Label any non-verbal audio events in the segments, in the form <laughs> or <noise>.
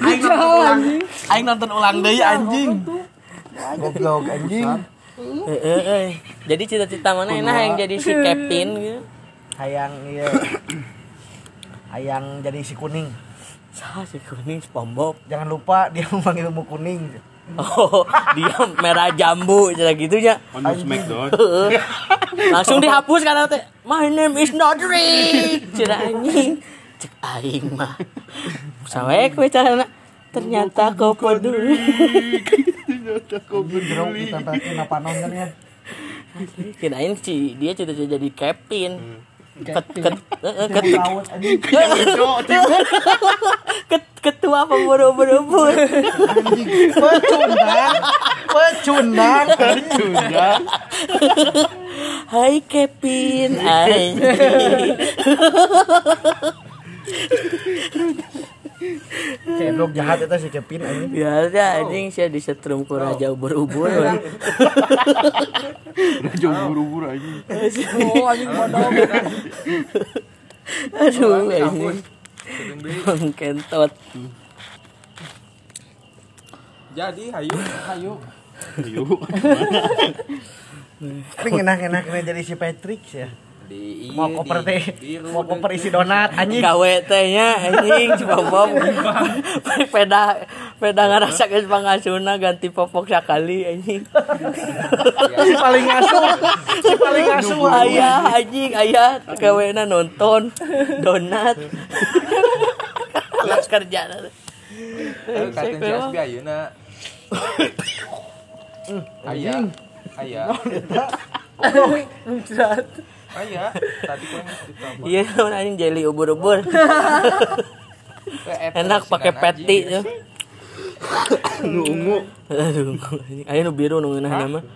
Aing nonton ulang. Aing nonton ulang deui anjing. Goblok anjing. Heeh, eh. Jadi cita-cita mana enak yang jadi si Kevin gitu. Hayang ieu. Hayang jadi si kuning. Sah si kuning SpongeBob. Jangan lupa dia <laughs> memanggil ilmu kuning. Oh, dia merah jambu cara gitu nya. On the Smackdown. Langsung dihapus karena teh My name is not Rick. Cira anjing. Cek aing mah. Sawe kowe carana ternyata kau peduli. Bro, kita tadi kenapa nontonnya? Kirain si dia cita-cita jadi Kevin. Ket, ket, eh, eh, <laughs> ket, ketua pemburu-buru Anjing. Pecundang. Pecundang. Sudah. Hai Kevin <laughs> anjing. <laughs> Cedok jahat itu si Kevin anjing. Biasa anjing sih disetrum ku raja ubur-ubur we. <laughs> Raja buru-buru aja. Oh anjing bodoh. Aduh anjing. Bang kentot. Jadi hayu, hayu. Ayo. Tapi enak-enak jadi si Patrick ya. Di Mau koper teh, mau koper isi donat anjing. Gawe teh nya anjing SpongeBob. <laughs> Peda peda ngarasa geus pangasuna ganti popok sakali anjing. Si paling ngasuh. Si paling ngasuh. Ayah anjing ayah gawena nonton donat. Kelas kerja Katen si Asbi ayeuna. Aya. <laughs> Aya. Aya. Tadi kan ditambah. Iya <laughs> anjing jelly ubur-ubur. <laughs> Enak pakai peti tuh. Nu ungu. Aduh, anjing. aya nu biru nu ngeunah nama. <laughs>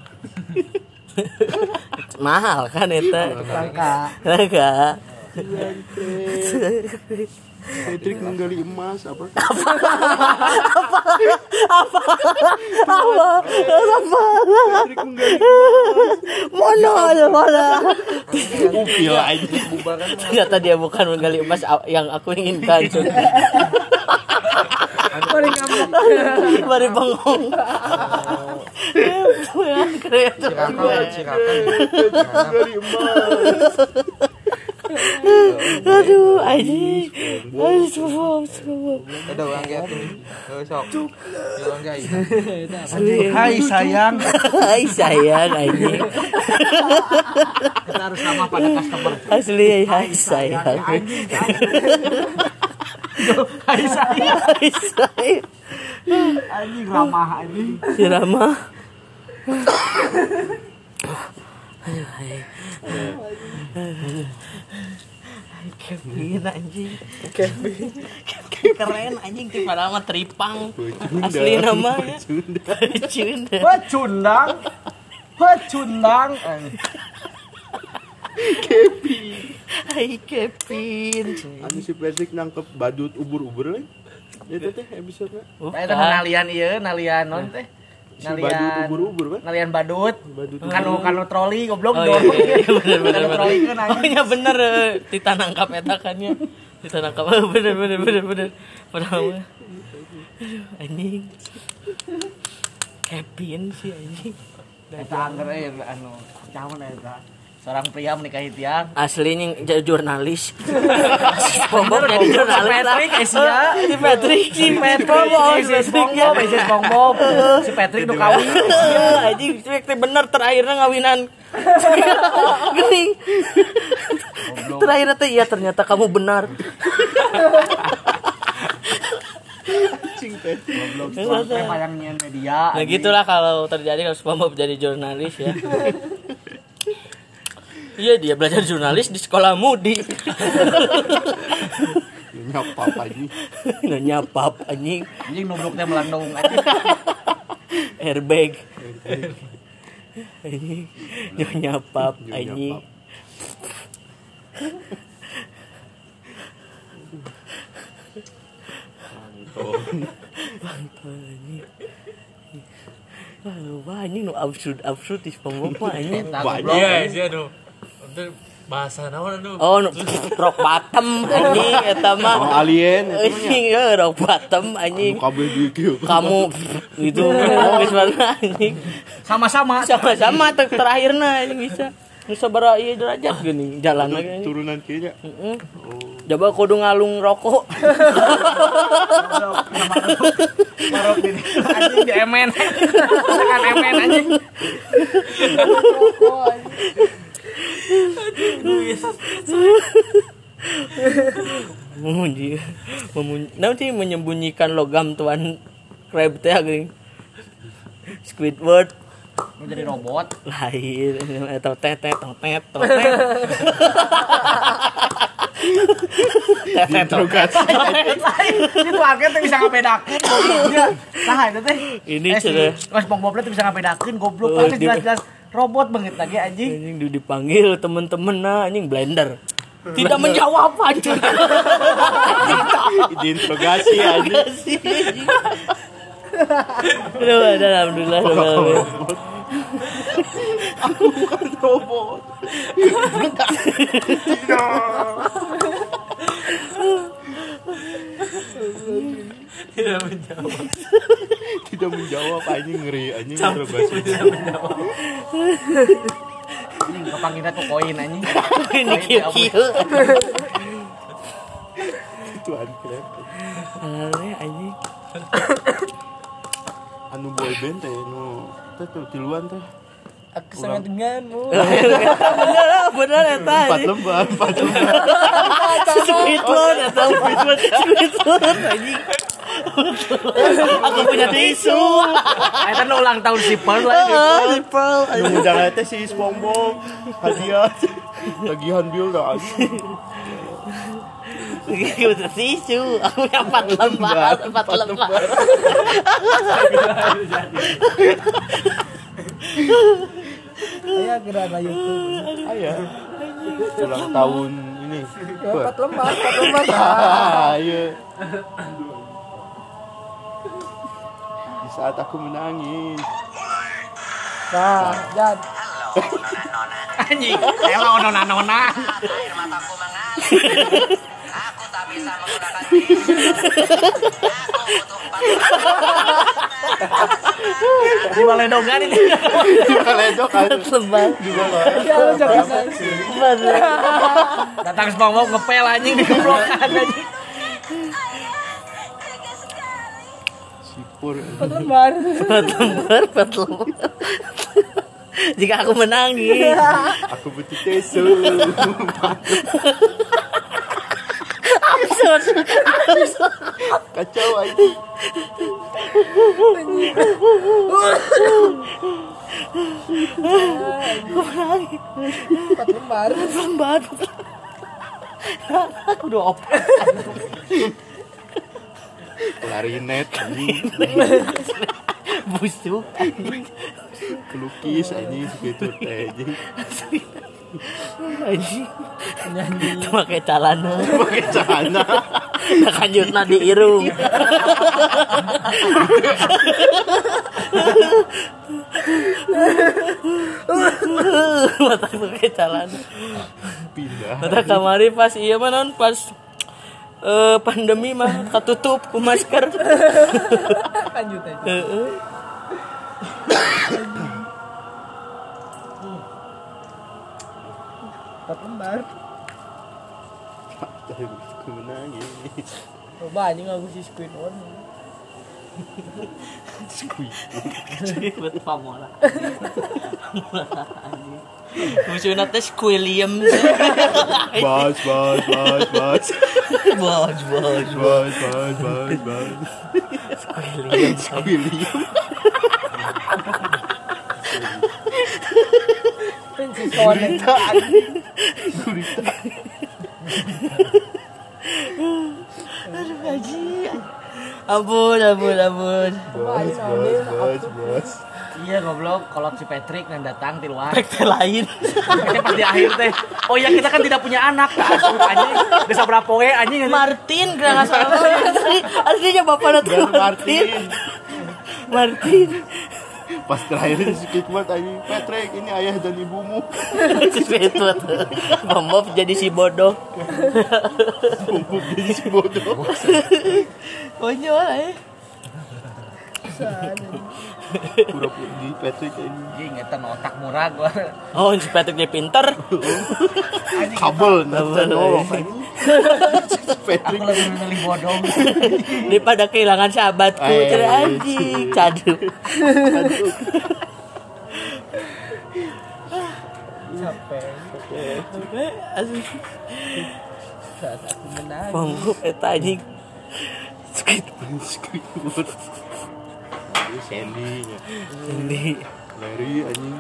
Mahal kan eta. Langka. Langka. Patrick menggali emas apa? Patrick menggali Mana ada mana? Upil aja. Ternyata dia bukan menggali emas yang aku inginkan. Cun. Mari bengong. Keren. Cirakan, cirakan. Menggali emas. <laughs> Aduh, anjing. Aduh, sumpah, sumpah. Ada orang kayak tuh. Eh, sok. Orang kayak Hai sayang. <laughs> Hai sayang, anjing. Kita harus ramah pada customer. Asli, hai sayang. Hai sayang. <laughs> Hai sayang. Anjing ramah anjing. Si Rama. Kevin anjing. Kevin. Keren anjing tipe nama tripang. Asli namanya Cunda Pecundang. Pecundang. Hai Kevin. Anu si Patrick nangkep badut ubur-ubur lagi. Itu teh episode Eta nalian ieu, nalian non teh. Si badut ubur-ubur kan? Nalian badut. Badut Kanu kanu troli goblok Oh dong. iya, iya bener bener Kanu troli kan Oh iya bener eh, Tita nangkap eta kan ya. Tita nangkap <laughs> bener bener bener bener. Padahal anjing. Kevin sih anjing. Eta angger eh anu cawan eta. Seorang pria menikahi tiang. Aslinya jadi jurnalis. <laughs> Bombok jadi jurnalis. Patrick Asia. <laughs> Si Patrick si Patrick, si SpongeBob, si SpongeBob. Si Patrick nu kawin. <laughs> Anjing si Patrick bener terakhirnya ngawinan. Gini. Terakhirnya teh iya ternyata kamu benar. Media. Nah gitulah kalau terjadi kalau SpongeBob jadi jurnalis ya. Iya dia belajar jurnalis di sekolah Mudi. Nyapa apa aja. Nanya pap anjing Anjing nubruk teh melandung anjing. airbag. Anjing Nyonya anjing. pap. Wah, anjing nu absurd absurd di mah anjing. Banyak. Iya, sih aduh. Bahasa naon anu? Oh, nu- <laughs> rock bottom anjing eta Oh, mah. alien itu nya. Anjing eh, rock bottom anjing. Kabel di kieu. Kamu itu <laughs> geus warna anjing. Sama-sama. Sama-sama ter terakhirna anjing bisa. Nu sabaraha ieu derajat geuning jalan lagi. Turunan kieu nya. Heeh. Coba kudu ngalung rokok. Marok di anjing di emen. Tekan emen anjing. <laughs> Memunyi, memunyi, nanti menyembunyikan logam tuan crab teh geuning. Squidward Mau jadi robot. lahir atau tetet totet totet Interogasi. Itu akhirnya teh bisa ngabedakeun gobloknya. Nah, itu teh. Ini Eh, si sudah. Mas Bang Bob teh bisa ngabedakeun goblok. Pasti di- jelas-jelas robot banget lagi anjing. anjing dipanggil temen-temen nah anjing blender tidak menjawab anjing Diinterogasi aja. Aduh, alhamdulillah alhamdulillah. Robot. <laughs> Tidak menjawab. <laughs> Tidak menjawab anjing ngeri anjing interogasi. Anjing kepanggilnya tuh koin anjing. ini kieu kieu Itu anjing. Alalnya anjing Anu boy band teh nu teh tuh tiluan teh. Aku sangat denganmu. <laughs> bener lah, bener eta Empat anjing lembar, empat lembar. <laughs> Squidward eta Squidward Squidward anjing aku punya tisu Eta nu ulang tahun si Pearl lagi. ah Pearl Anu undang teh si SpongeBob hadiah. Tagihan bill dah. Aku punya tisu aku punya empat lembar empat lembar Saya gerak na YouTube. Aya. Ulang tahun ini. Empat lembar, empat lembar. <laughs> Di saat aku menangis. Nah, Jan. Anjing. Ela nona-nona. air mataku mengalir. Aku tak bisa menggunakan. Aku butuh empat Di Baledongan ini. Kan. lembar Ya lu jangan bener Datang SpongeBob ngepel anjing di geblokan anjing. Sipur. empat lembar. empat lembar empat lembar jika aku menangis Aku butuh tisu. absurd absurd Kacau aja. aku menangis Empat lembar. lembar aku udah open Klarinet anjing. <laughs> busuk Pelukis anjing segitu teh anjing. anjing itu pakai calana Pakai celana. nah kanjutna di irung mata pakai calana Pindah. mata kamari pas iya mah non pas eh, pandemi mah katutup ku masker Lanjut aja. Heeh. Empat lembar. Aku menangis. Coba aja ngaku si Squidward. buat pamola musuhnya teh Squilliam Bas, bas, bas, bas. Bos bos Bas, bas, bas, bas. Squilliam William. Princess Connect. ampun ampun ampun Bas, bas, bas, bas. Iya goblok, kalau si Patrick yang datang di luar. Efek lain Kita pas di akhir teh. Oh iya kita kan tidak punya anak. Asuh anjing. Bisa berapa we anjing. Martin kira nggak salah asli aslinya bapak Dan tuh Martin Martin. Martin Pas terakhir si Squidward anjing, Patrick ini ayah dan ibumu. Squidward. Bob jadi si bodoh. Bubuk jadi si bodoh. Konyol eh. Pura-pura di Patrick ini. Anjing eta nu otak murah gua. Oh, si Patrick dia pinter. Kabel, nah, Kabel, eh. anjing. Aku Patrick lebih memilih bodong. Daripada kehilangan sahabatku, Eh, cerai anjing, cadu. Capek. Asli. Saat aku menang. Bob eta anjing. Squidward Squidward. Ini Sandy nya. ini. Larry anjing.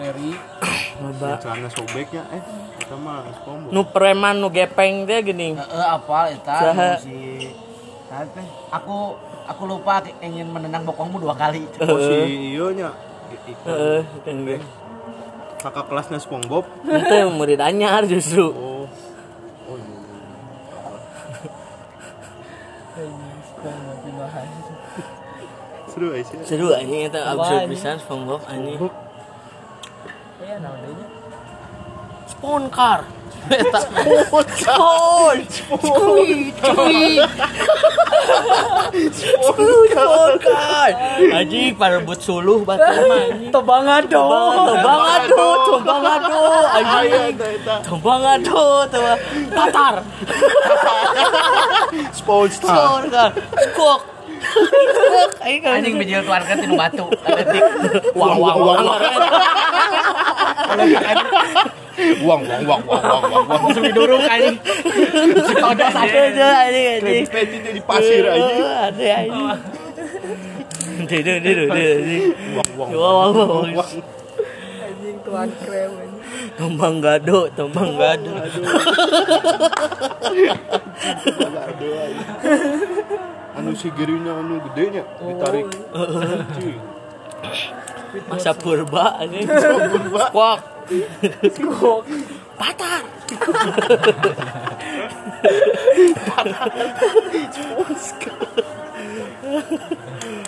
Larry. <coughs> Loba. Celana sobeknya eh kita mah SpongeBob. Nu preman nu gepeng teh gini. Heeh, apa eta si teh? Aku aku lupa ingin menendang bokongmu dua kali. <laughs> Oh si iyo nya. Heeh. Kakak kelasnya SpongeBob. Itu murid anyar justru. Oh iya. Anjing, sekarang mati bahan. Seru aja. Seru anjing eta absurd pisan SpongeBob anjing. Ya, namanya. Spawn car. Eta. <laughs> Spawn. Squid. Squid. Spawn car. Anjing parebut suluh batu mah anjing. <laughs> Tobangado. Tobang ado, tobang ado, anjing. Tobang ado, tobang Tatar. <laughs> Spawn car. Anjing Anjing bejil keluarga tinu batu. Wang wang wang. Uang, uang, uang, uang, uang, uang, uang. Langsung diduruk anjing. Ada aja anjing anjing. Petinya di pasir aja. Ada anjing. Duh, duh, duh, duh, duh, anjing. Uang, uang, Wang, wang, wang. uang. Anjing tuan krem. Tombang gado, tombang gado. Aduh, aja. Anu si gerinya anu gedenya ditarik. Anjing. Masa purba anjing. Purba. Squawk. Patar.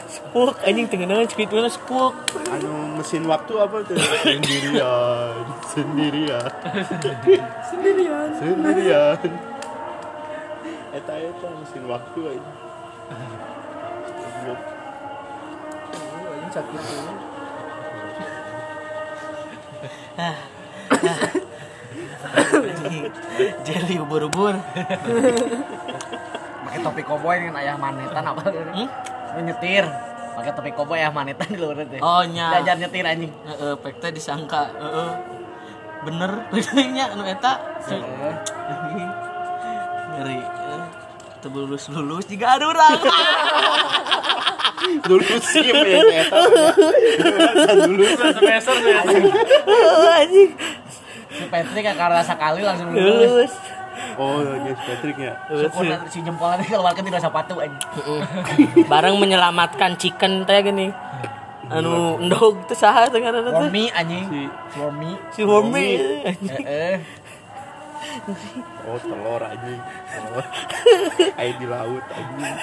Squawk anjing tengenangan Squidward squawk. Anu mesin waktu apa tuh? Sendirian, sendirian, Sendirian. sendirian. Eta eta mesin waktu aja. Anjing sakit dulu. Jelly ubur-ubur. Pakai topi koboi dengan ayah manetan apa Hmm? Nyetir. Pakai topi koboi ayah manetan di luar teh. Oh nya. Jajar nyetir anjing. Heeh, pek teh disangka heeh. Bener <laughs> nya anu eta. Ngeri. Eh. Teu lulus-lulus juga ada urang. <laughs> Dulu sih ya. Dulu Semester tuh anjing. Si Patrick karena sekali langsung lulus. Lulus. Oh, guys, Patricknya. Syukur nanti si jempolnya keluarkan tidak sepatu anjing. Barang menyelamatkan chicken teh gini. Anu endog teh saha teh ngaranna teh? Wormy anjing. Si Wormy. Si. Heeh. Oh telur anjing. Telur. <laughs> Air di laut anjing.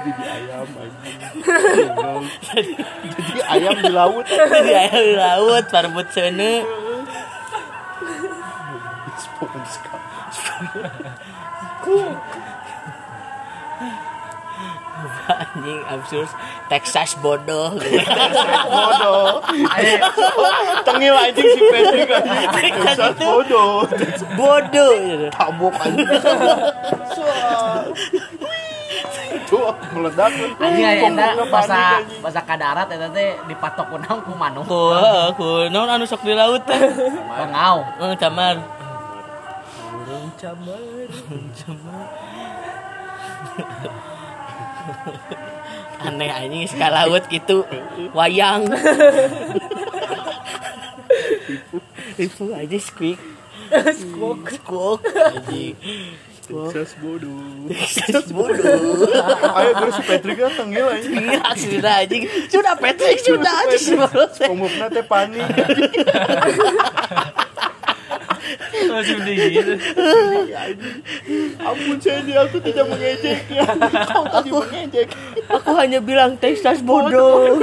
Jadi ayam anjing. Bingung. Jadi ayam di laut. Di air laut parbut seuneu. SpongeBob. Anjing absurd. Texas bodoh. <laughs> Bodoh. Anjing. Tengil anjing si Patrick anjing. Texas bodoh. bodoh gitu. Tabok anjing. Suah. Tuh meledak. Anjing aya eta Pokoknya bahasa panik, anjing. bahasa kadarat eta teh dipatok ku naon ku manuk. Ku heeh, ku naon anu sok di laut teh. Bangau. Eh, camar. Camar. <laughs> Aneh anjing skala laut gitu. Wayang. <laughs> Itu aja squeak. Squawk. Squawk. Anjing. Texas bodoh. Texas <laughs> bodoh. Ayo terus si Patrick kan tengil anjing. Iya, sudah anjing. Sudah Patrick, sudah aja sih SpongeBob teh panik. Masih dingin. Ampun Sandy, aku tidak mengejeknya. Kau tadi mengejek. Aku hanya bilang Texas bodoh.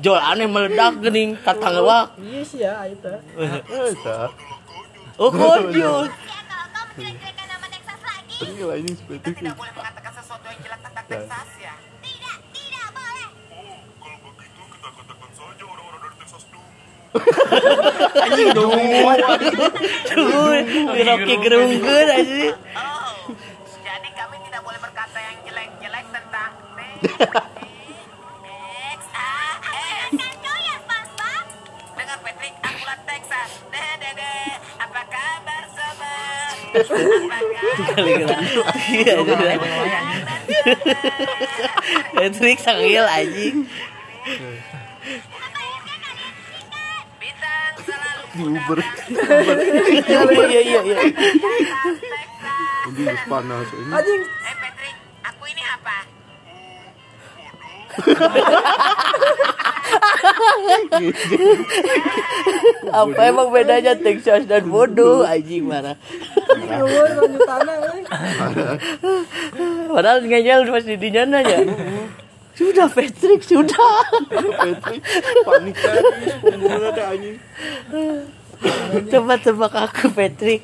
Jol aneh meledak gening katangewak. Iya sih ya, itu. Eta. Oh Texas lagi. Gila ini seperti Tidak boleh mengatakan sesuatu yang jelek tentang Texas ya. Cuy, di Rocky Gerungger aja. Oh, jadi kami tidak boleh berkata yang jelek-jelek tentang Patrick, akulah Texas. Di Uber. Iya iya iya. Ini panas ini. Anjing, Eh, Patrick, aku ini apa? Apa emang bedanya Texas dan bodoh anjing marah. weh. Padahal ngeyel masih di nyana ya. Sudah Patrick, sudah. Patrick panik tadi. Ada anjing. Coba tebak aku Patrick.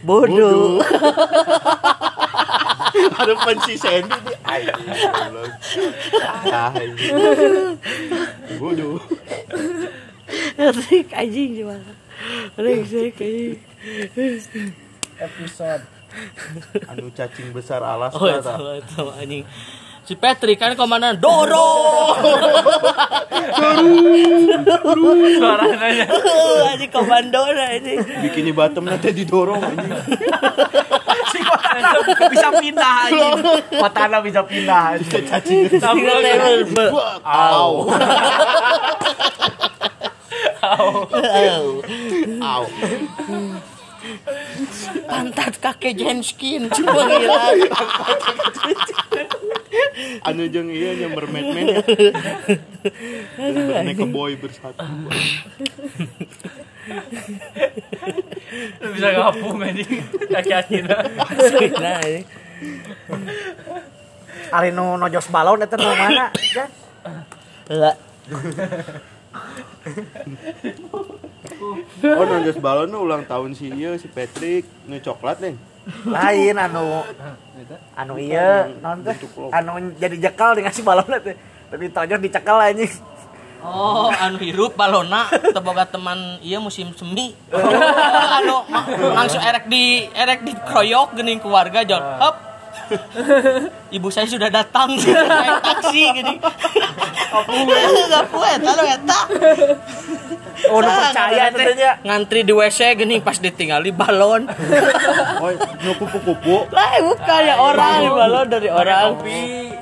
Bodoh. Harapan si Sandy nih. Anjing. goblok. Ah, anjing. Bodoh. Patrick anjing gimana? Patrick anjing. Episode. Anu cacing besar Alaska Oh, itu, itu anjing. Si Patrick kan komandan Doro. Suaranya. anjing komando anjing. Bikini bottom nanti didorong. Si kotana bisa pindah anjing. Kotana bisa pindah anjing. Cacing. Au. Au. Au. Pantat kakek Jenskin cuma hilang. Anu jeung iya yang mermaid-maid ya. Naik ke boy bersatu. Bisa ngapung anjing. Kaki-kakina. Nah, ini. Ari nu nojos balon eta nu mana? Jan? Oh nonjos balon nu ulang tahun si iya si Patrick nu coklat nih. Lain anu anu iya non teh anu jadi jekal dengan si balon teh. Tapi tojos dicekal anjing. Oh, anu hirup balona teboga teman iya musim semi. anu ma- langsung erek di erek di kroyok gening keluarga John. Hop. Ibu saya sudah datang <laughs> naik taksi gini. Enggak puet, anu eta. Oh, nu percaya teh. Ngantri di WC gini pas ditinggal di balon. Oh nu kupu-kupu. Lah, bukan ya orang di balon dari orang.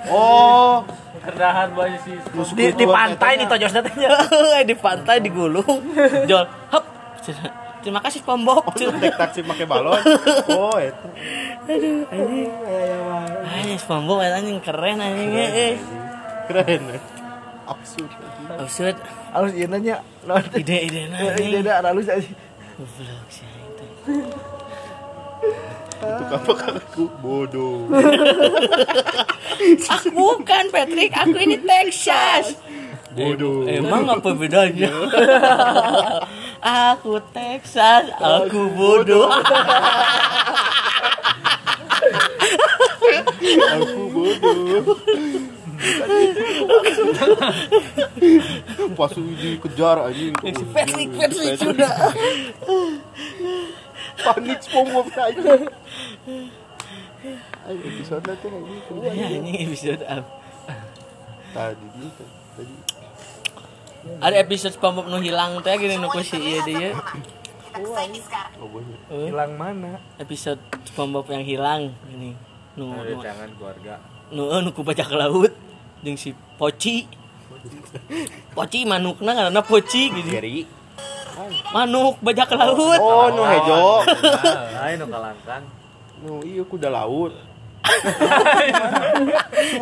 Oh. Kerdahan sih. nu Di, di pantai di tojos teh. <laughs> di pantai digulung. Jol, hop. Terima kasih Pom Bob. Oh, naik taksi pakai balon. Oh, eta. Aduh, anjing. Anjing, SpongeBob anjing keren anjing. Eh, Keren. Ya. Absurd. anjing. Absurd. Halus ieu nya. Non. <laughs> Ide-ide Ide anjing. da halus anjing. Goblok sih itu. Itu apa aku bodoh. <laughs> Aku bukan Patrick, aku ini Texas. Bodoh. Emang apa bedanya? <laughs> aku Texas, aku bodoh. Aku bodoh. Pas dikejar anjing. Patrick, Patrick sudah. Panik SpongeBob anjing. Ayo episode nanti anjing keluar. Ya, ini episode apa? Tadi gitu. Tadi. Ada episode SpongeBob nu hilang teh gini nu ku si ieu dia. Oh, banyak. Hilang mana? Episode SpongeBob yang hilang ini. Nu nu jangan keluarga. nu nu ku bajak laut jeung si Poci. Poci manukna karena Poci gitu. Manuk bajak laut. Oh, nu hejo. Lain nu kalangkan. Nu iya kuda laut. <laughs>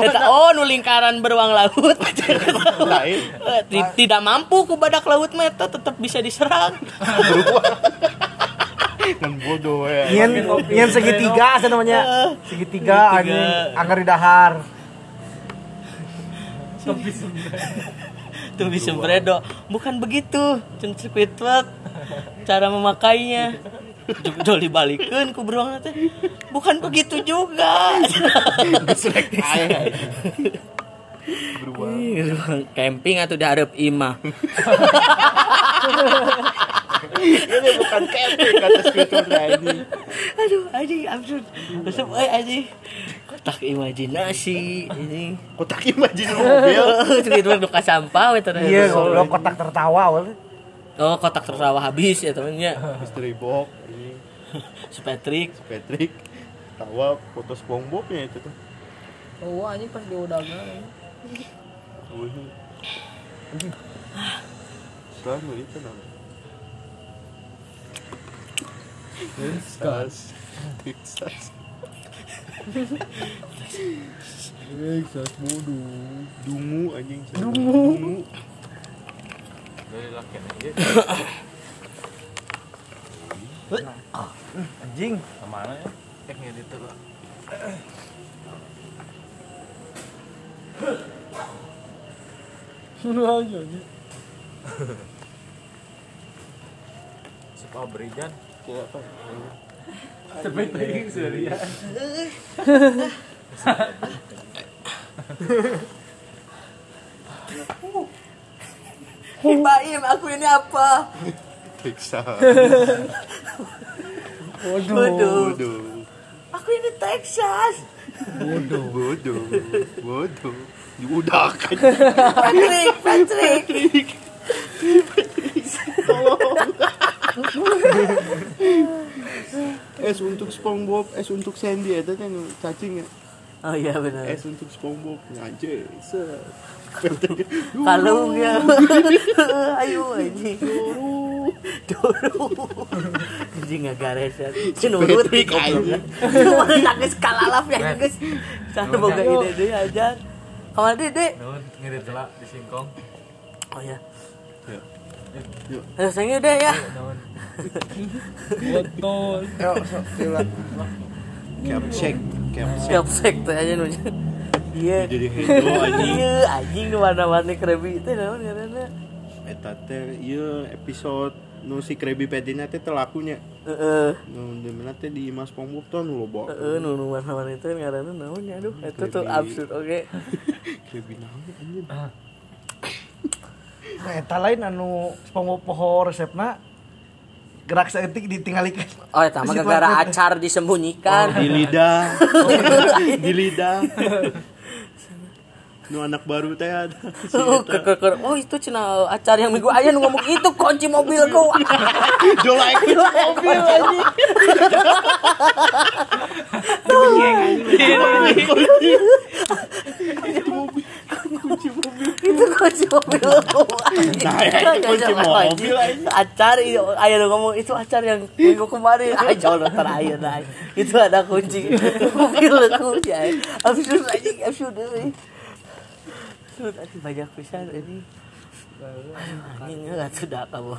Eta oh nu lingkaran beruang laut. lain Eh, ti- Tidak mampu ku badak laut meta tetap bisa diserang. kan bodoh ya Nyen nyen segitiga asa namanya. Segitiga anjing anggar di dahar. Tuh bisa bredo. Bukan begitu. Cun Squidward cara memakainya. Jol dibalikin ku beruang teh. Bukan begitu juga. Beruang camping atau diharap imah. <laughs> ini bukan camping kata Squidward ini Aduh, anjing absurd. Besok euy anjing. Kotak imajinasi ini. kotak imajin mobil <laughs> Squidward duka sampah terus. Iya, goblok kotak tertawa awal. Oh, kotak tertawa habis ya temennya. mystery <laughs> box ini Si Patrick. Patrick tawa foto SpongeBobnya itu tuh Oh anjing pas di. Wih. Selalu itu namanya. Texas. Texas. Texas bodoh. Dungu anjing. Dungu. Anjing. Anjing. Baim, aku ini apa? Texas. Bodoh. Bodoh. Aku ini Texas. Bodoh. Bodoh. Bodoh. Diudahkan. Patrick, Patrick. S untuk SpongeBob, S untuk Sandy itu kan cacing ya. Oh iya benar. S untuk SpongeBob. Anjir. Set. Kalung ya. Ayo anjing. Doru. Anjing ngagares ya. Cenurut Patrick, anjing. Mana nangis kalalap ya guys. Cara boga ide deui aja. Kamar Dede. Nuhun ngirit heula di singkong. Oh ya. Ya. Ayo sayang udah ya. Botol. Yo, sok sila. Capsek. Capsek. Sek teh aja nu. Iya. Jadi hero anjing. Iya, anjing warna-warni krebi teh naon ngaranna? Eta teh ieu episode nu si Krabby Patty teh telakunya. Heeh. Nu di mana teh di Mas SpongeBob tuh nu loba. Heeh, nu nu warna-warni teh ngaranna naon ya aduh, itu tuh absurd oke. <laughs> Krabby naon anjing. Nah, eta lain anu SpongeBob poho resepna gerak seetik ditinggalikeun. Oh, eta mah <laughs> gara-gara acar disembunyikan. Di lidah. <laughs> di lidah. Nu anak baru teh ada. <laughs> Si Oh, ke, ke, ke- oh itu cina acar yang minggu ayah nu ngomong itu kunci mobilku. <laughs> Jola kunci mobil anjing. itu kunci mobilku. Nah, ya, itu kunci mobil. Acar itu ayah nu ngomong itu acar yang minggu kemarin. <laughs> Ah jauh terakhir nah. Itu ada kunci mobilku ya. Absurd anjing absurd euy. Absurd anjing banyak pisan ini. Anjing enggak sudah kamu.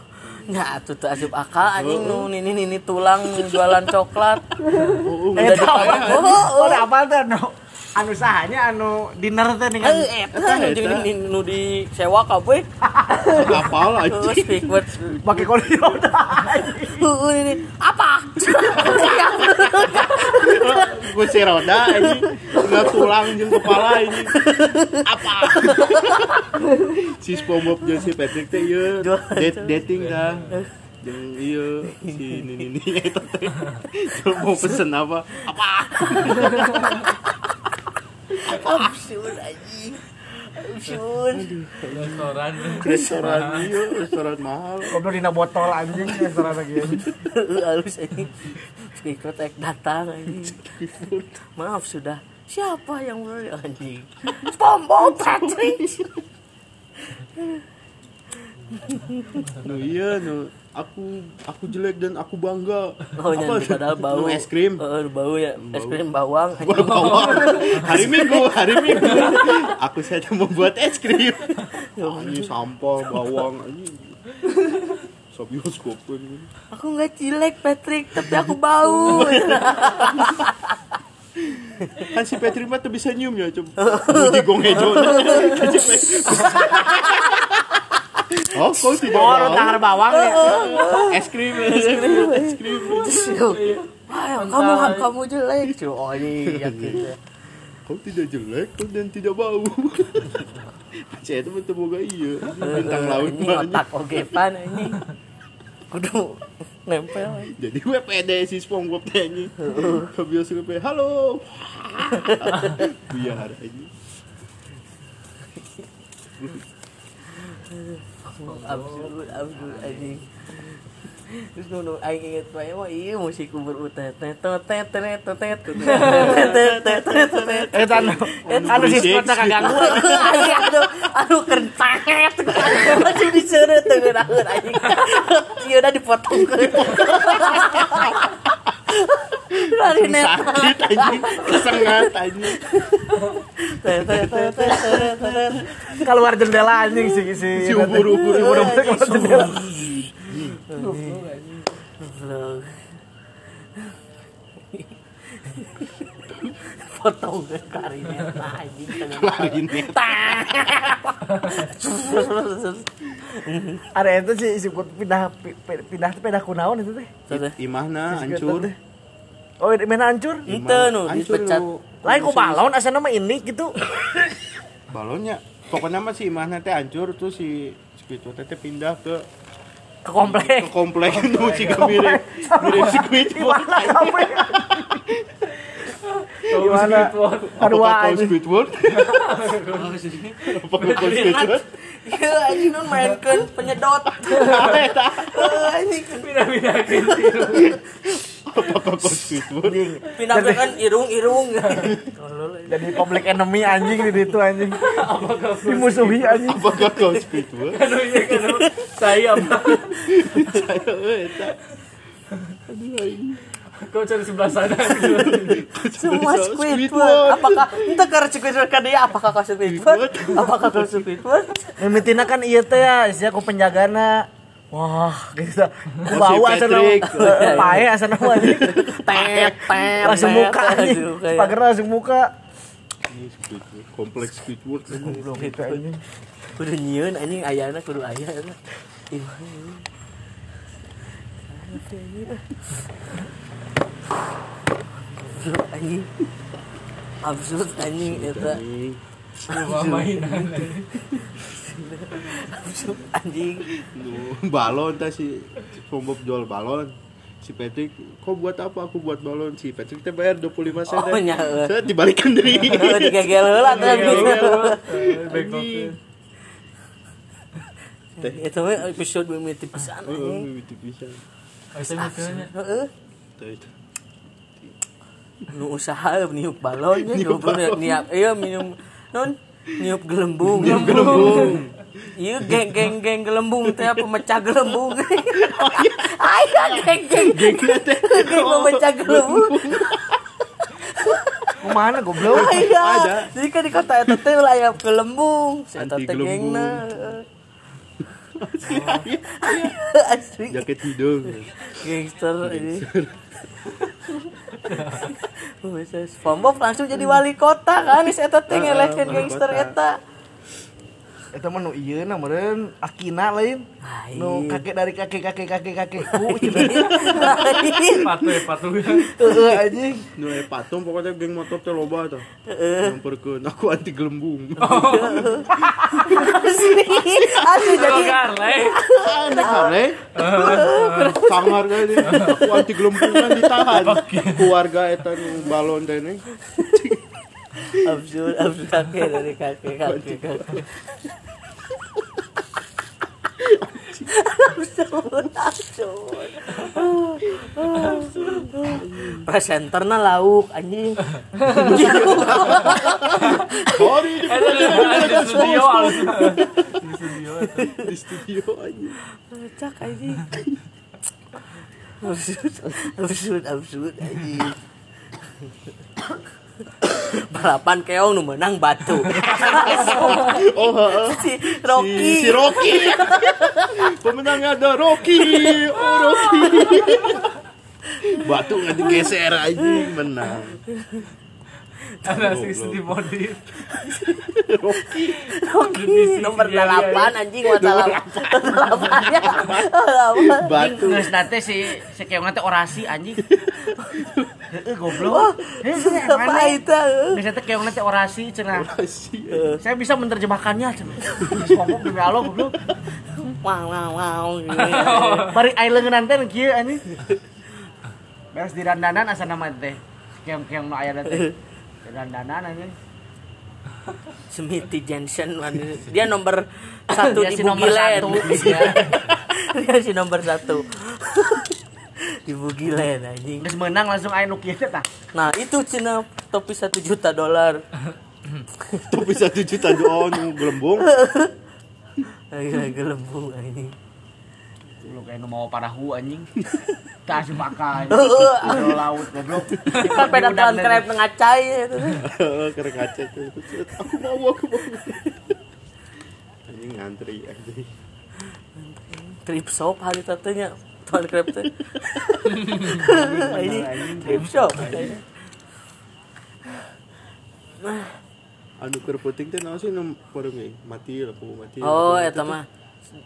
Nya atuh teu asup akal anjing nu nini nini tulang jualan coklat. <laughs> Udah Eta apa? Oh, tuh anu anu sahanya anu dinner teh dengan Eh, eta nu di nu- di sewa kabeh. Apal Terus anjing. speak words. pakai kursi roda. Heeh ini apa? Kunci roda anjing. Enggak tulang jeung kepala anjing. Apa? si SpongeBob jeung si Patrick teh ieu dating dah. Jeung ieu si Nini eta teh. Mau pesen apa? Apa? Absurd anjing. Absurd. Restoran. Restoran ieu, restoran mahal. Goblok dina botol anjing restoran lagi. <laughs> Halus anjing. Datang anjing. Maaf sudah. Siapa yang mulai anjing? Nu ieu nu aku aku jelek dan aku bangga. Oh, nyanyi padahal <laughs> bau. Es krim. Oh, bau ya. <laughs> Es krim bawang. Bawa bawang hari minggu hari minggu aku saja membuat es krim. Ah, ini sampah bawang ini. Sobioskop ini Aku nggak cilek Patrick, tapi aku bau. <laughs> kan si Petri mah tuh bisa nyium ya coba di gong ejo oh kau tidak Oh, mau runtangan bawang ya. es krim es krim es krim. <laughs> Wah, kamu kamu jelek. Oh, ini yakin. kau tidak jelek kau dan tidak bau. <laughs> Saya itu betul boga iya. <laughs> Bintang laut otak oke pan ini. Kudu nempel. jadi gue pede si SpongeBob nyanyi ke bioskop halo. Biar aja Abdul Abdul Aziz terus nunu aing inget bae wah iya musik kubur utet tetet tetet tetet tetet tetet eta anu anu si kota kaganggu anu anu kentanget masih disuruh terkagum aja. Iya, udah dipotong Lari sakit anjing. Kesengat kalau keluar jendela anjing sih sih si ubur ubur potong ke klarinet ada <laughs> itu sih sebut pindah pindah pindah kunaon itu teh. Oh, imahna hancur. oh imahna hancur? Itu nu dipecat. lain ku balon Asal mah ini gitu. <laughs> Balonnya pokoknya mah si imahna teh hancur tuh si sekitu teh pindah ke ke komplek. Ke komplek tuh <laughs> si gemire gemire si gimana? Apakah kau Squidward? Apakah kau Squidward? Ya, main mainkan penyedot. Anjing pindah-pindah Apakah kau Squidward? Pindah-pindah kan irung-irung. Jadi public enemy anjing di situ anjing. Apakah kau musuhi anjing? Apakah kau Squidward? Iya, iya, iya. Saya apa? Saya eh, Aduh ini. <laughs> Kau cari sebelah sana. Semua Squidward. Apakah entah karena Squidward kan dia apakah kau Squidward? Apakah kau Squidward? Mimitina kan iya teh ya, sia aku penjagana. Wah, gitu. Bau asal Pae asal nama anjing. Tet tet. Langsung muka anjing. Langsung muka, ya. Pagar langsung muka. ini Squidward kompleks Squidward. Kudu nyieun anjing ayana kudu aya eta. Absurd anjing. Absurd anjing eta. Ini mainan. Absurd anjing. balon teh si SpongeBob jual balon si Patrick kok buat apa aku buat balon si Patrick teh bayar 25 sen Oh, <laughs> teh. nya, saya dibalikin dari Oh, digegel heula. Anjing. Eta mah episode mimiti pisan Heeh, anjing. mimiti pisan. Heeh. Tah itu. Nu usaha niup balon nya goblok niap iya minum non niup gelembung. Niup gelembung. Iya geng geng geng gelembung teh pemecah gelembung. Aya geng geng geng pemecah gelembung. Ke mana goblok? Aya. Jadi kan di kota eta teh ulah aya gelembung. Eta Anti teh gelembung. gengna. Asli Jaket hidung. gangster ini. Bisa SpongeBob langsung jadi wali kota kan Is eta teh ngelehkeun wali gangster eta. Eta mah nu ieu na meureun Akina lain. Nu kakek dari kakek kakek kakek kakekku. <laughs> Lain. Patuh ya patuh. <laughs> Heeh anjing. Nu eh patung pokoknya geng motor teh loba tah. Nyamperkeun aku anti gelembung. <laughs> Asli. Asli jadi Logar le. Ada kare. Sangar ini. Aku anti gelembung kan ditahan. Keluarga eta nu balon teh ini. Absurd absurd kakek dari kakek kakek kakek. Absurd, absurd. Presenterna lauk anjing. Sorry. Di studio. Di studio di studio aja Cak anjing. Absurd, absurd, absurd anjing. <coughs> Balapan keong nu menang batu. <laughs> oh heeh. si Rocky. si, si Rocky <laughs> pemenangnya ada Rocky oh Rocky <laughs> batu nggak digeser aja menang ada si Steve Body Rocky nomor 8 anjing mata 8. ya. batu Terus nanti si si keong nanti orasi anjing. Heeh goblok. <laughs> Heh Apa mana? itu? Terus nanti keong nanti orasi cenah. sih Saya bisa menerjemahkannya cenah. Ngomong demi Allah goblok. Wow wow wow. Bari ai leungeun teh kieu anjing. Beres di dandanan asa nama teh. Keong-keong nu aya teh. Di dandanan anjing. Smithy Jensen man. dia nomor satu Dia di si nomor Bugilen satu. <laughs> dia si nomor satu <laughs> <laughs> di Bugilen anjing. Geus menang langsung aya nu kieu teh tah. nah itu cina topi satu juta dolar. <laughs> Tapi satu juta doang nu gelembung. Lagi <laughs> gelembung anjing. Lu kayak mau parahu anjing. Tas makan. Di laut goblok. kan peda telan krep ngacai itu keren kaca tuh. Aku mau aku mau. Ini ngantri aja trip shop hari tatunya telan krep teh ini trip shop. Anu keur penting teh naon sih nu mati lah mati. Oh eta mah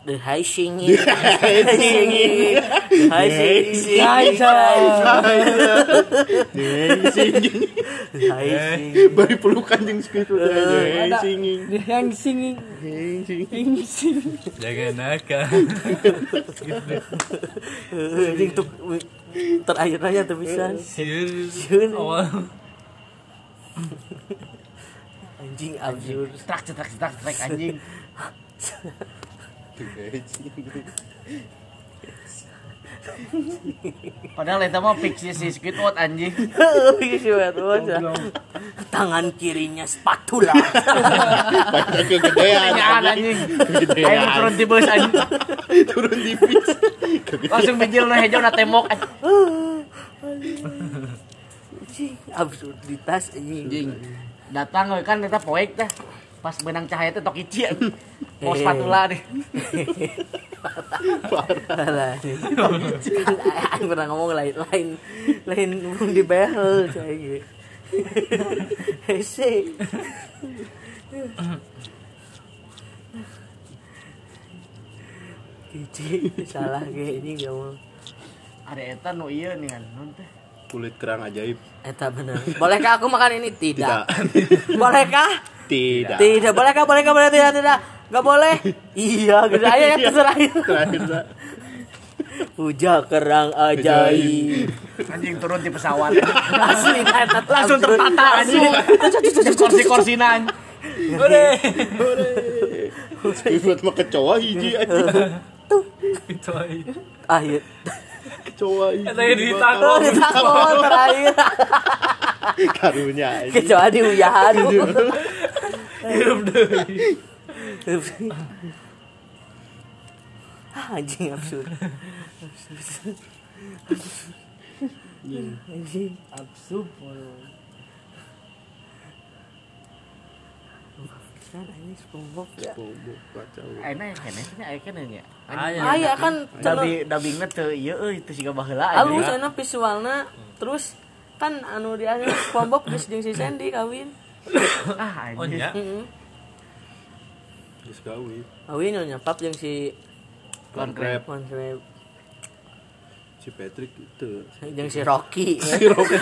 the high singing high singing the high singing high singing high singing bari pelukan jeung segitu teh singing yang singing singing jaga nakal anjing tuh terakhir aja tuh bisa Siun awal anjing absurd Strak strak strak strak anjing. Padahal eta mah fix si Squidward anjing. tangan kirinya spatula Pada kegedean anjing. Ayo turun di bus anjing. turun di bis Langsung bijil na hejo na tembok anjing. absurditas anjing. Datang kan eta poek teh. Pas benang cahaya teh tok ici. Mau spatula deh. <laughs> Parah nih. Aing pernah ngomong lain lain lain belum dibehel kayak gitu. <laughs> Hese. Cici salah kayak ini gak mau. Ada eta nu ieu nih kan. Non teh. kulit kerang ajaib Eta bener. Bolehkah aku makan ini? tidak Tidak. Bolehkah? Tidak Tidak. Bolehkah? Bolehkah? Boleh tidak? Tidak. Gak boleh. <laughs> Iya, gitu aja yang <laughs> terakhir. terakhir Dak. Puja kerang ajaib. Anjing turun di pesawat. <laughs> Asli kan Langsung tertata anjing. Kursi-kursina anjing. Squidward mah kecoa hiji anjing itu aja Akhir. kecoa hiji Eta yang ditakon. Oh, ditakon terakhir. <laughs> karunya di uyahan. <laughs> hidup deh Ah, Anjing absurd. Anjing. absurd Kan ini SpongeBob ya. SpongeBob kacau Enak ya kene nya aya kene nya. Ah, iya kan Dabi dabingna teu ieu euy teu siga baheula Halus anjing. cenah visualna terus kan anu di akhir SpongeBob geus jeung si Sandy kawin. Ah oh anjing. nya Heeh. geus kawin Kawin nya nyapap jeung si Con Crab Von Crab si Patrick itu jeung si Rocky. <laughs> si Rocky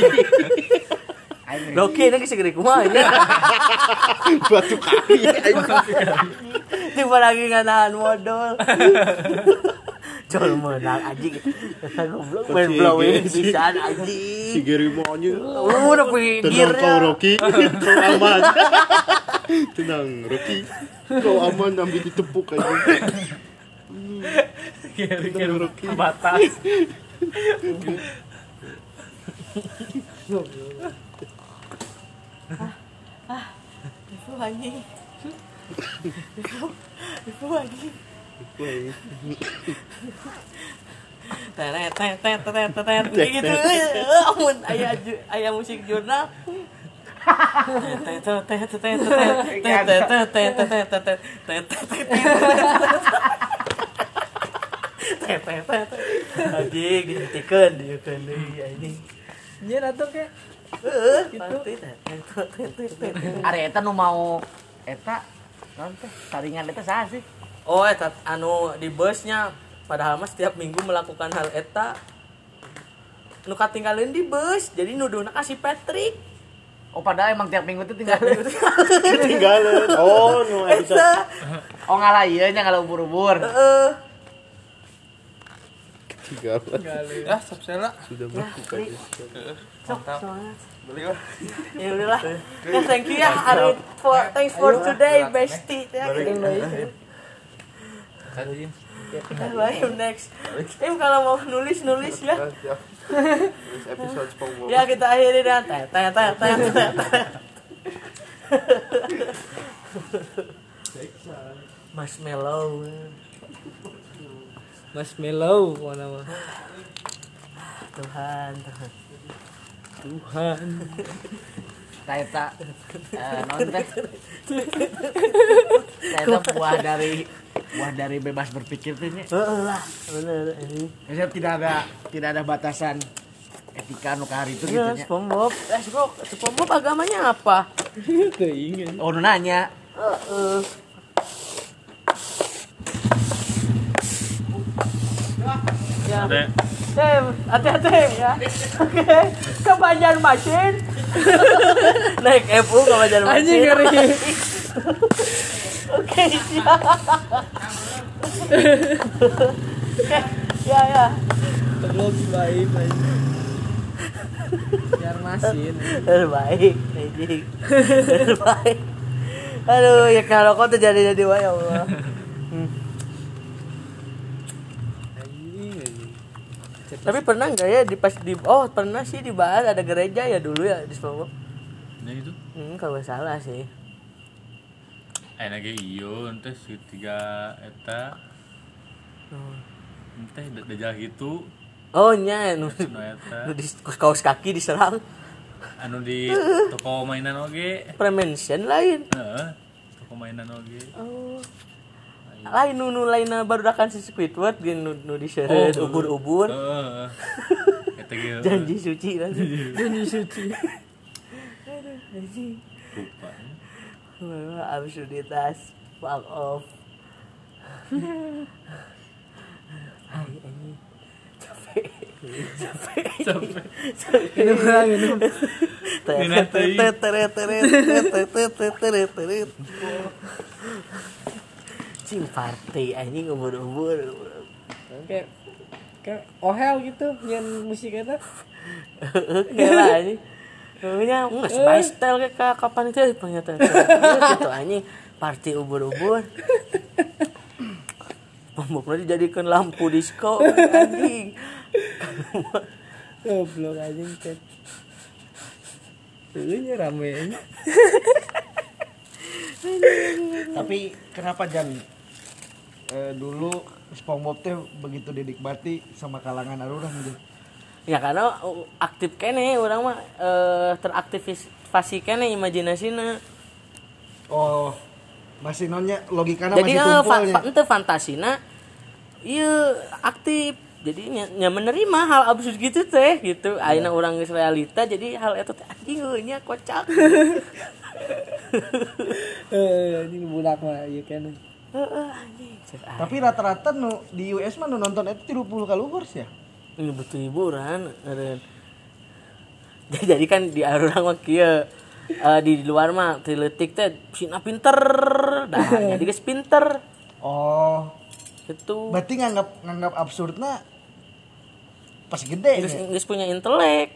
Rocky ini segede kumaha ya. <laughs> batu kaki Tiba lagi nggak nahan modal. <laughs> Col menang anjing. Goblok main blowing bisa anjing. Si Gary mau. Lu udah pikir. Tenang ya. kau Rocky. Kau aman. Tenang Rocky. Kau aman ambil ditepuk aja. Gary Rocky batas. ah, ah, itu lagi, Itu, itu lagi tetet tetet tetet tetet gitu amun ayah ayah musik jurnal mau eta non saringan eta sih? Oh, eta anu di busnya. Padahal mah setiap minggu melakukan hal eta. Nu katinggalin di bus jadi nuduhna kasih Patrick. Oh padahal emang tiap minggu tuh tinggal Ketinggalan. <laughs> Oh, nu episode Eta. Oh ngalah ieu nya ngalah ubur-ubur. heeh. Ketinggalan. ya sabsela Sudah melakukan. ya udahlah. Ya thank you ya Arit for thanks for today bestie. ya Aduh, ya, next. tim kalau mau nulis nulis ya. <laughs> ya kita akhiri dan tanya tanya. Mas Melo, mana mah. Tuhan, Tuhan. Tuhan. tak uh, non <laughs> buah dari buah dari bebas berpikir tuh. Heeh lah, bener ini. Tidak ada tidak ada batasan etika nu hari itu gitu Ya. SpongeBob. Eh, SpongeBob, SpongeBob agamanya apa? <laughs> Teu ingin. Oh nanya. Heeh. Ya. Eh, hati-hati ya. Oke, ke Banjarmasin. <laughs> Naik FU ke Banjarmasin. Anjing ngeri. <laughs> Oke, siap. Ya ya. Terus baik anjing. Biar masin. Terbaik, anjing. Terbaik. Aduh, ya kalau kau terjadi jadi wah ya Allah. Tapi pernah nggak ya di pas di oh pernah sih dibahas ada gereja ya dulu ya di SpongeBob. Nah itu Hmm, kalau salah sih. Ge iyo ente tiga eta. Ente dajal gitu. Oh nya nu, nu eta. <laughs> nu di kaos kaki diserang. Anu di <laughs> toko mainan oge. Premention lain. heeh toko mainan oge. Oh. Lain nu nu lain barudakan si Squidward ge nu, nu diseret Oh, ubur-ubur. <laughs> ge Janji suci nanti. Janji suci. lupa <laughs> absurditas fuck off. <laughs> Hai, ini capek. Capek. Capek. Minum kayak oh gitu yang musik itu Pokoknya nggak sebaik style kayak ka- kapan itu ya ternyata gitu anjing party ubur-ubur. <laughs> Pemboknya dijadikan lampu disco anjing. Goblok anjing tet. Tuh nya rame. Tapi kenapa Jan eh, dulu SpongeBob teh begitu dinikmati sama kalangan arurang gitu. Ya karena aktif kene orang mah eh, teraktivasi kene imajinasina. Oh, masih nonnya logikanya Jadi masih eh, fa tumpulnya. fa- ente fantasina iya aktif. Jadi nya, menerima hal absurd gitu teh gitu. Aina orang realita jadi hal itu teh anjing nya kocak. <laughs> <laughs> Eh anjing budak mah ieu. Heeh anjing. Cek, ah, Tapi rata-rata nu di US mah nu nonton itu 30 kali sih ya. Ini butuh hiburan. eren. <laughs> Jadi kan di orang mah kieu eh, di luar mah triletik teh sina pinter dah <laughs> jadi geus pinter Oh, gitu. berarti nganggap nganggap absurdnya pas gede Geus ya? punya intelek.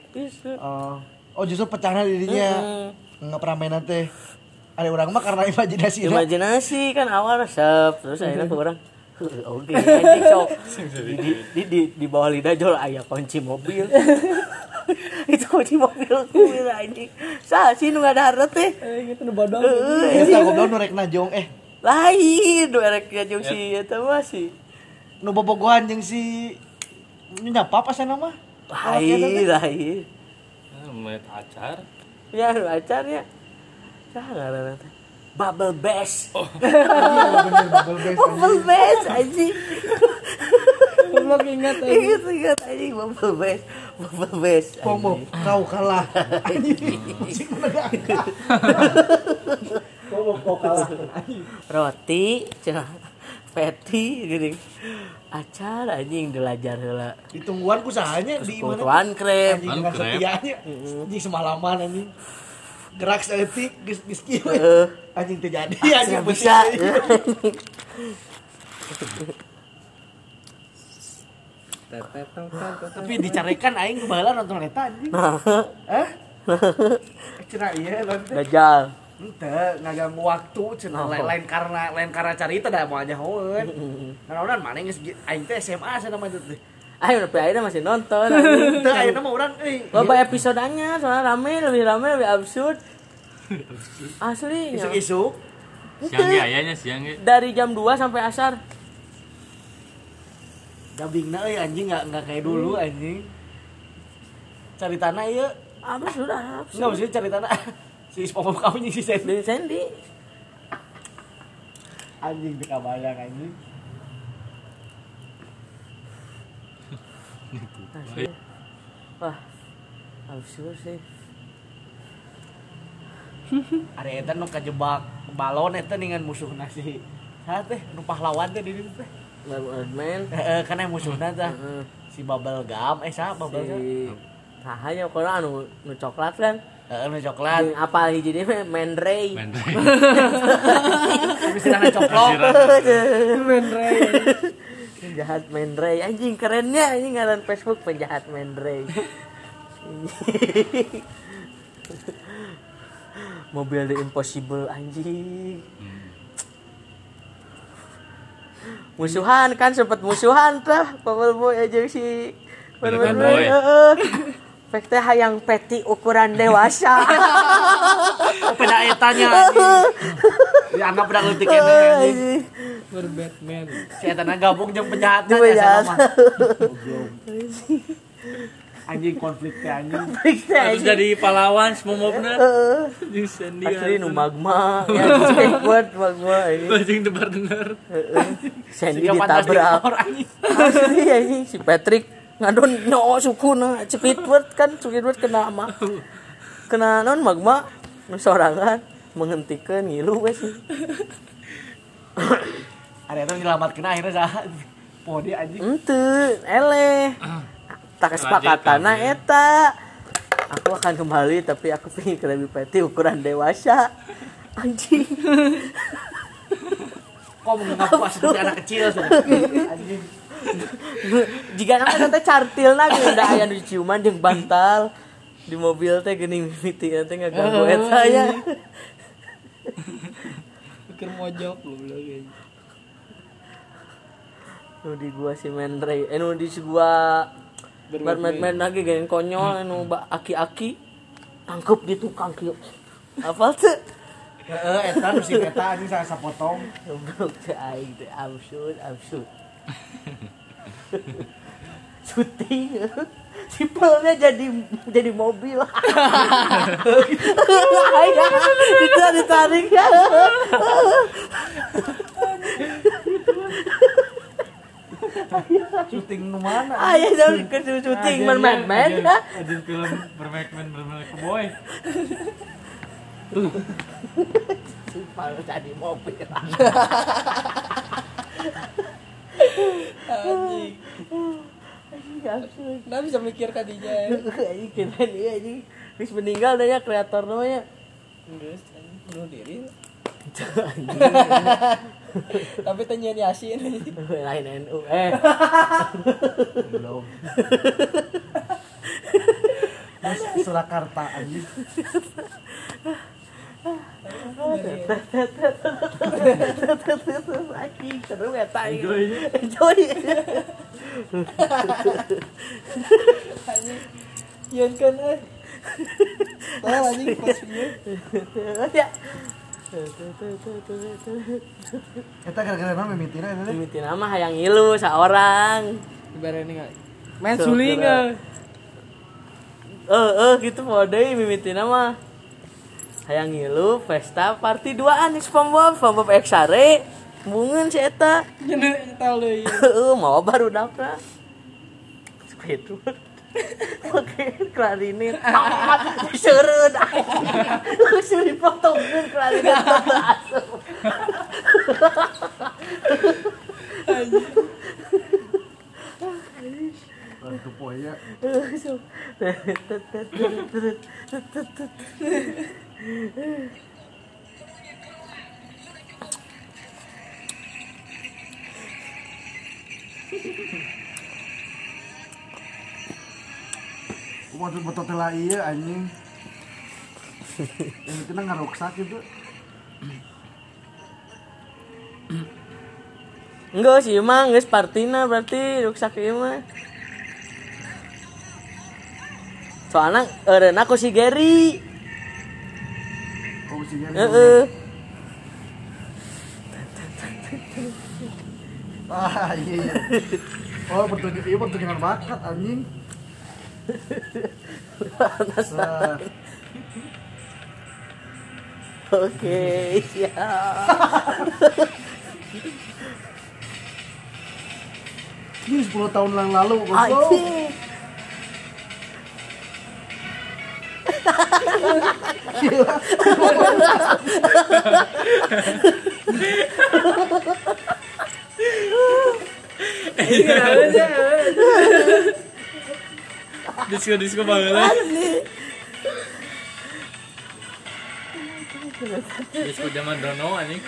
Oh, oh justru pecahnya dirinya Mm. nganggap ramainan teh. Ada orang mah karena imajinasi. Imajinasi kan awal resep terus akhirnya orang "Heuh, <laughs> Oke, anjing sok di, di, di, di, bawah lidah jol ayah kunci mobil. <laughs> itu kunci mobil kuil anjing. Sa sih nu ada harta teh. Eh gitu nu bodong. Heeh, Eta goblok nu rek najong eh lain nu erek jeung si eta mah si Nu bobogohan jeung si nyapa apa sana mah? lain lain Met acar. ya nu acarnya Saha ngaranna teh <laughs> Bubble bass. Bubble bass anjing. Belum ingat aja. Ingat ingat anjing bubble bass. Bubble bass. Pomo, <laughs> kau kalah. Roti, cenah. Peti gini. Acar anjing delajar heula. Ditungguan ku sahanya di mana? Kutuan krem. Anjing dengan Anu krep. setianya. Semalaman anjing. Gerak seetik geus geus kieu. Anjing teu jadi Nggak anjing bisa. <laughs> Tapi dicarekan aing kebalan nonton eta anjing. Eh? Cenah <laughs> ieu nanti. Dajal. Henteu ngaganggu waktu cenah lain, lain karena lain karena carita da mau aja hoeun. <laughs> Naonan mana geus aing teh SMA sana mah teh. Ayo tapi akhirnya masih nonton. anjing. <laughs> Teu ayeuna mah urang euy. Loba episodenya soalnya rame lebih rame lebih absurd. <laughs> Asli. ya. Isuk-isuk Siang ge ayahnya siang ge. Dari jam 2 sampai asar. Gabingna euy anjing enggak enggak kayak dulu anjing. Caritana ieu Apa sudah? enggak maksudnya caritana <laughs> si SpongeBob jeung si Sandy Sandy. anjing teu kabayang anjing. Asli. Wah. Absurd sih. <laughs> Ari eta nu kajebak balon eta dengan musuhna si Saha teh nu pahlawan teh di dieu teh. Birdman. Heeh kan yang musuhna Heeh. si Bubble Gum eh saha Bubble Gum. Si Sahanya kalau anu nu coklat kan. Heeh nu coklat. Jeung apa hiji dia mah Mandray. Mendreng. <laughs> <laughs> Tapi sirana coplok. Penjahat Mandray anjing kerennya anjing ngaran Facebook penjahat Mandray. <laughs> Mobil The Impossible anjing. Musuhan kan sempet musuhan tuh Bubble Boy aja si Pelikan Boy. Heeh. Pek teh hayang peti ukuran dewasa. <laughs> Peda etanya <laughs> anjing. Dianggap udah leutik kene anjing. Anjing. Ber Batman. Si eta na gabung jeung penjahatna Jeung ya penjahat. sama. Anjing konflik teh anjing. Teh Terus anjing. jadi pahlawan semomobna. Heeh. Jeung Sandy. Asli nu magma <laughs> ya skateboard magma ini. Bajing debar-denar. Sandy Siga pantas ditabrak. anjing. Asli anjing si Patrick ngadon nyo sukuna Squidward kan Squidward kena ama kena non magma sorangan menghentikan ngilu we sih. Ari eta nyelamatkeun akhirnya saha? Pode anjing. Ente eleh. Tak kesepakatana eta. Aku akan kembali tapi aku pengen ke lebih peti ukuran dewasa. Anjing. Kok mengaku seperti anak kecil. <laughs> Anjing. Jika nama teh cartil na geuning da aya nu ciuman jeung bantal di mobil teh geuning mimiti teh ngaganggu eta ya Pikir mojok lu lagi. nu di gua si Mendray eh nu di si gua Batman lagi geng konyol nu aki-aki tangkep di tukang kieu apa tuh Heeh, eta nu si eta anjing salah sapotong. goblok teh aing teh absurd absurd <laughs> syuting sipelnya jadi jadi mobil. Itu ditarik. Ya Syuting nu mana? ayah jadi ke syuting man ya Anjing film bermain bermain boy. sipel jadi mobil <laughs> Anjing. Nggak bisa mikir kadinya ya. anjing keren iya anjing Wis meninggal dah ya kreator namanya Terus bunuh diri. <laughs> Tapi tanya Yasin. lain NU eh Belum. Surakarta anjing. <laughs> anjing seru ya tai enjoy Anjing. Ian kan eh. Tahu anjing ya gara-gara nama mimitina hayang. Ibaratnya main suling eh. Eh gitu mode mimiti nama. Hayang ilu pesta party duaan di SpongeBob, SpongeBob Xare. Bungun si eta. Jadi tahu deh. Heeh, mau baru dapra. Squidward. <laughs> Oke, klarinet. Amat seureun. Geus dipotongkeun klarinet asup. Itu poya. Waduh betul telah iya anjing. Yang itu ngaruksak itu. Enggak sih emang geus partina berarti ruksak ieu mah. Soalnya eureun aku si Gary. Ya. Heeh. Ah iya iya. Oh pertunjukan iya pertunjukan bakat anjing. Nah, Oke, siap. ini 10 tahun yang lalu goblok. Gila. Disko disko banget. Disko zaman Dono anjing.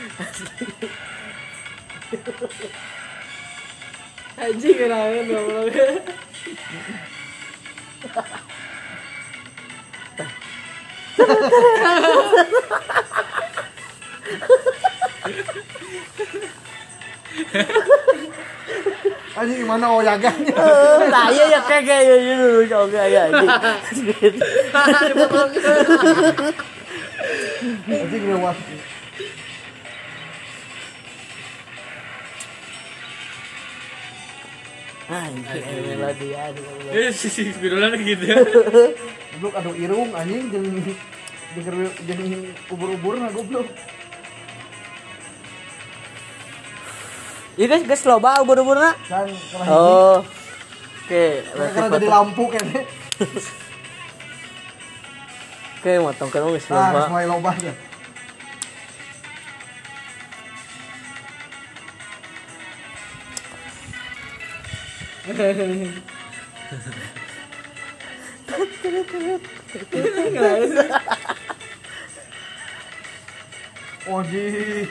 Anjing kenapa goblok. Anjing gimana oyagannya? Nah, iya ya kayak kayak iya dulu coba ya anjing. Anjing lewat. Anjing melodi aduh. Eh si si birulan gitu ya. <laughs> Goblok aduh irung anjing jeung jeung jeung ubur-ubur nah goblok. Guys, guys loba ubur-uburna. Kan. Oh. Oke, berarti Karena jadi lampu kayaknya. <laughs> Oke, motong kan geus loba. semuanya lobah ya. Waduh.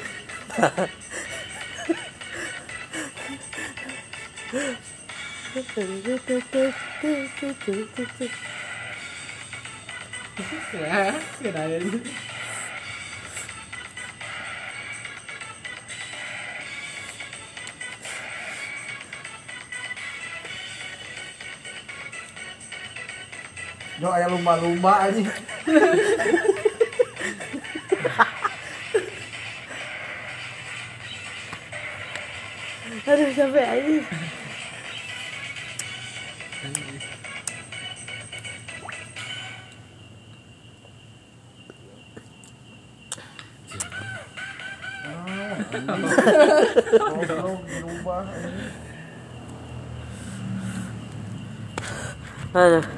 Ya. Yo aya lumba-lumba anjing. Aduh capek aja Aduh. Ah, ah, ah.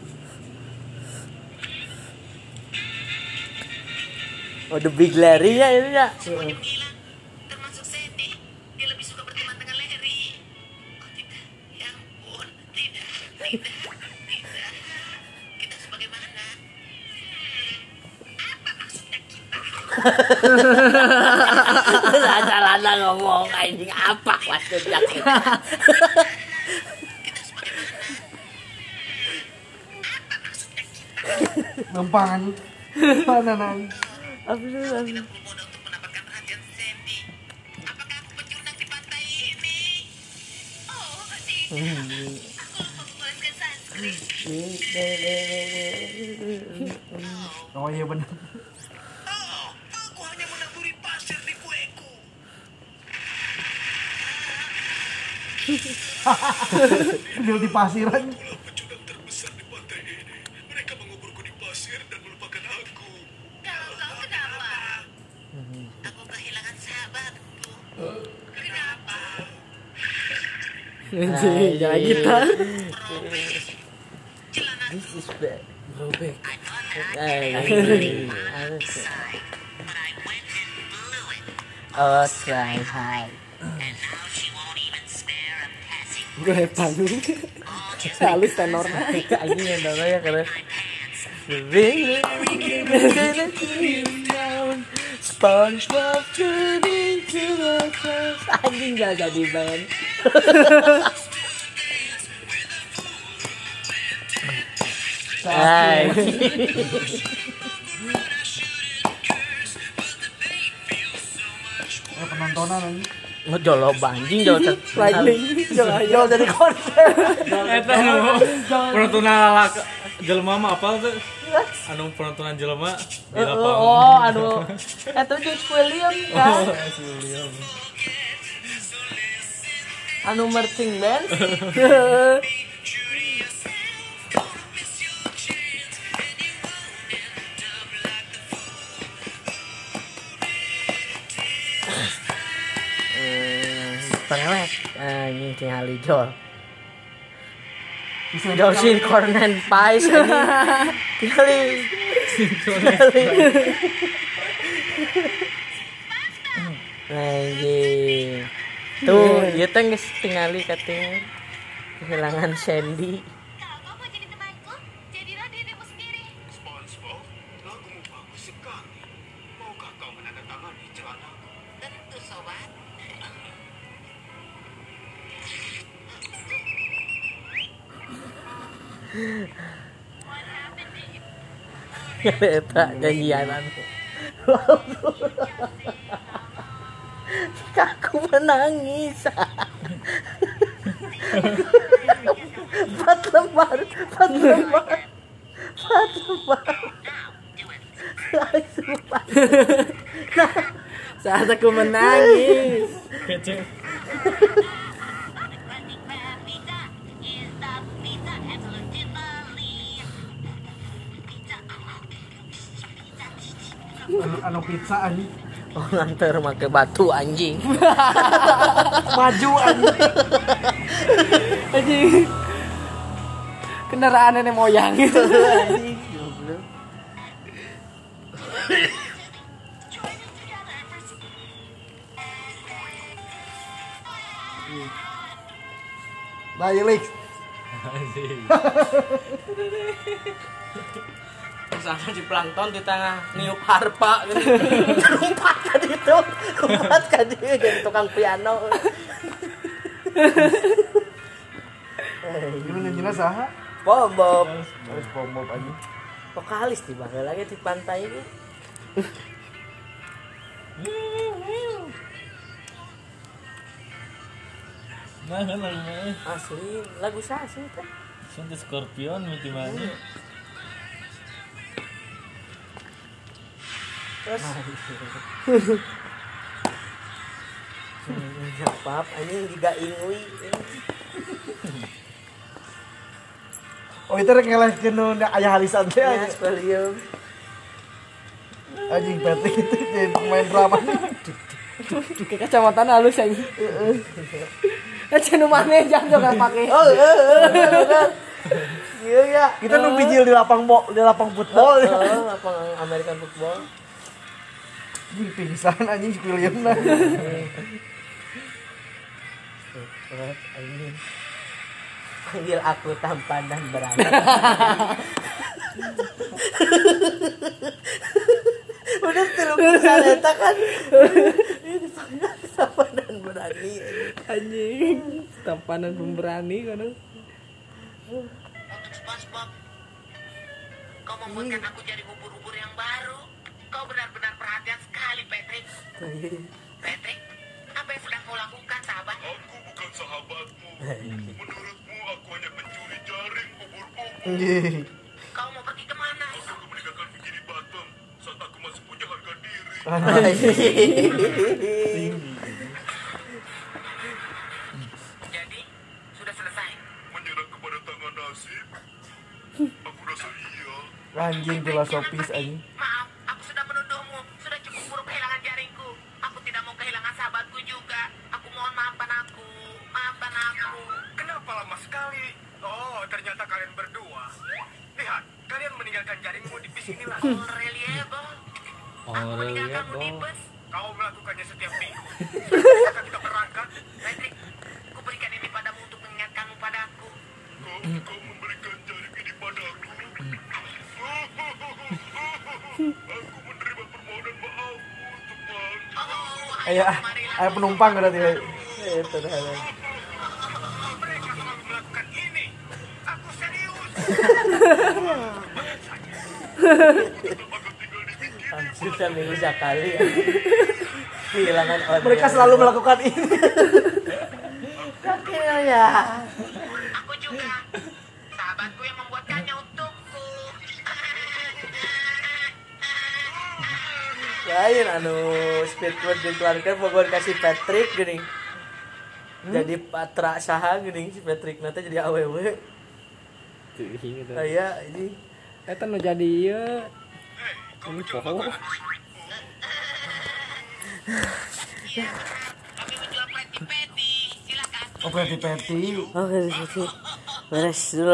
Oh, the big Larry ya itu ya. Termasuk Dia lebih suka dengan Larry. Oh, tidak, ya tidak, tidak, tidak. Kita? Hmm, apa kita? <laughs> Ngomong anjing apa maksudnya kita? Mempan. Mana? Ini? Oh, tidak. Aku membuatkan sunscreen. <laughs> Oh iya benar. Oh, aku hanya menaburi pasir di kueku. <laughs> Dia di pasiran. Anjing, jangan kita. This is bad. Blew it. Oh, try high. Gue hepan. Halus tenornya. Anjing yang dong ya SpongeBob turning to a crush <laughs> Anjing gak jadi band Hai Eh penontonan ini. Ngejolo anjing jauh Lightning. Jangan Jauh dari konser. Eta jelema mah apa tuh? Anu penontonan jelema di lapangan. Oh anu. Itu George William kan Oh, si William. Anu marching band. <laughs> Eh, Perewek Anjing tingali jol Josin Cornen Pais anjing Tingali Tingali Anjing Tuh, dia teh geus tingali katanya kehilangan Sandy. Eta janjianan. <laughs> Aku menangis. <laughs> Empat lembar, empat lembar, empat lembar. Sumpah. <laughs> Saat aku menangis. Kece. Anu, anu pizza ani. Oh nganter make batu anjing. <laughs> Maju ani. Anjing. Kendaraan nenek moyang gitu. <laughs> Anjing. Nah, <laughs> Lex. Misalnya di plankton di tengah niup harpa gitu. <laughs> Lompat ka ditu. Lompat ka ditu jadi tukang piano. Ini nyanyinya saha? Bob Bob. Harus pom-pom ani. Vokalis tiba lagi di pantai ini. Nah, kan lagi Asli lagu saya sih teh. Santai Scorpion miti mana? Terus Pap, ini juga ingui. Oh itu rek ngelehkeun nu aya halisan teh Ya, anjing. Spelium. Anjing Patrick itu jadi pemain drama. Ke kacamata halus anjing. Heeh. Aja nu maneh jangan juga pakai. Oh, eh, eh, eh, Iya ya. Kita nu bijil di lapang bo, di lapang football. Oh, lapang American football. Anjing pingsan anjing si William nah. Panggil aku tampan dan berani. udah tilu pisan eta kan ini siapa dan berani anjing tampanan pemberani kan Untuk SpongeBob, kau membuatkan aku jadi ubur-ubur yang baru. Kau benar-benar perhatian sekali, Patrick. <laughs> Patrick, apa yang sedang kau lakukan, sahabat? Aku bukan sahabatmu. Menurutmu aku hanya pencuri jaring ubur-ubur. Kau mau pergi ke mana? Aku meninggalkan Bikini Bottom saat aku masih punya harga diri. <laughs> Jadi, sudah selesai. Menyerah kepada tangan nasib. Aku rasa iya. Anjing filosofis anjing. Marilah. ayo penumpang berarti. itu dah Mereka selalu melakukan ini. Aku serius. Anjir kan minggu sekali kehilangan orang Mereka selalu melakukan ini. akhirnya Aku Speedboat dikeluarkan Bogor kasih Patrick gini jadi patra saha gini si Patrick nanti jadi aww kayak ini eta nu jadi ini poho Iya, benar. Kami menjual peti-peti. Silakan. Oh, peti-peti. oke beres dulu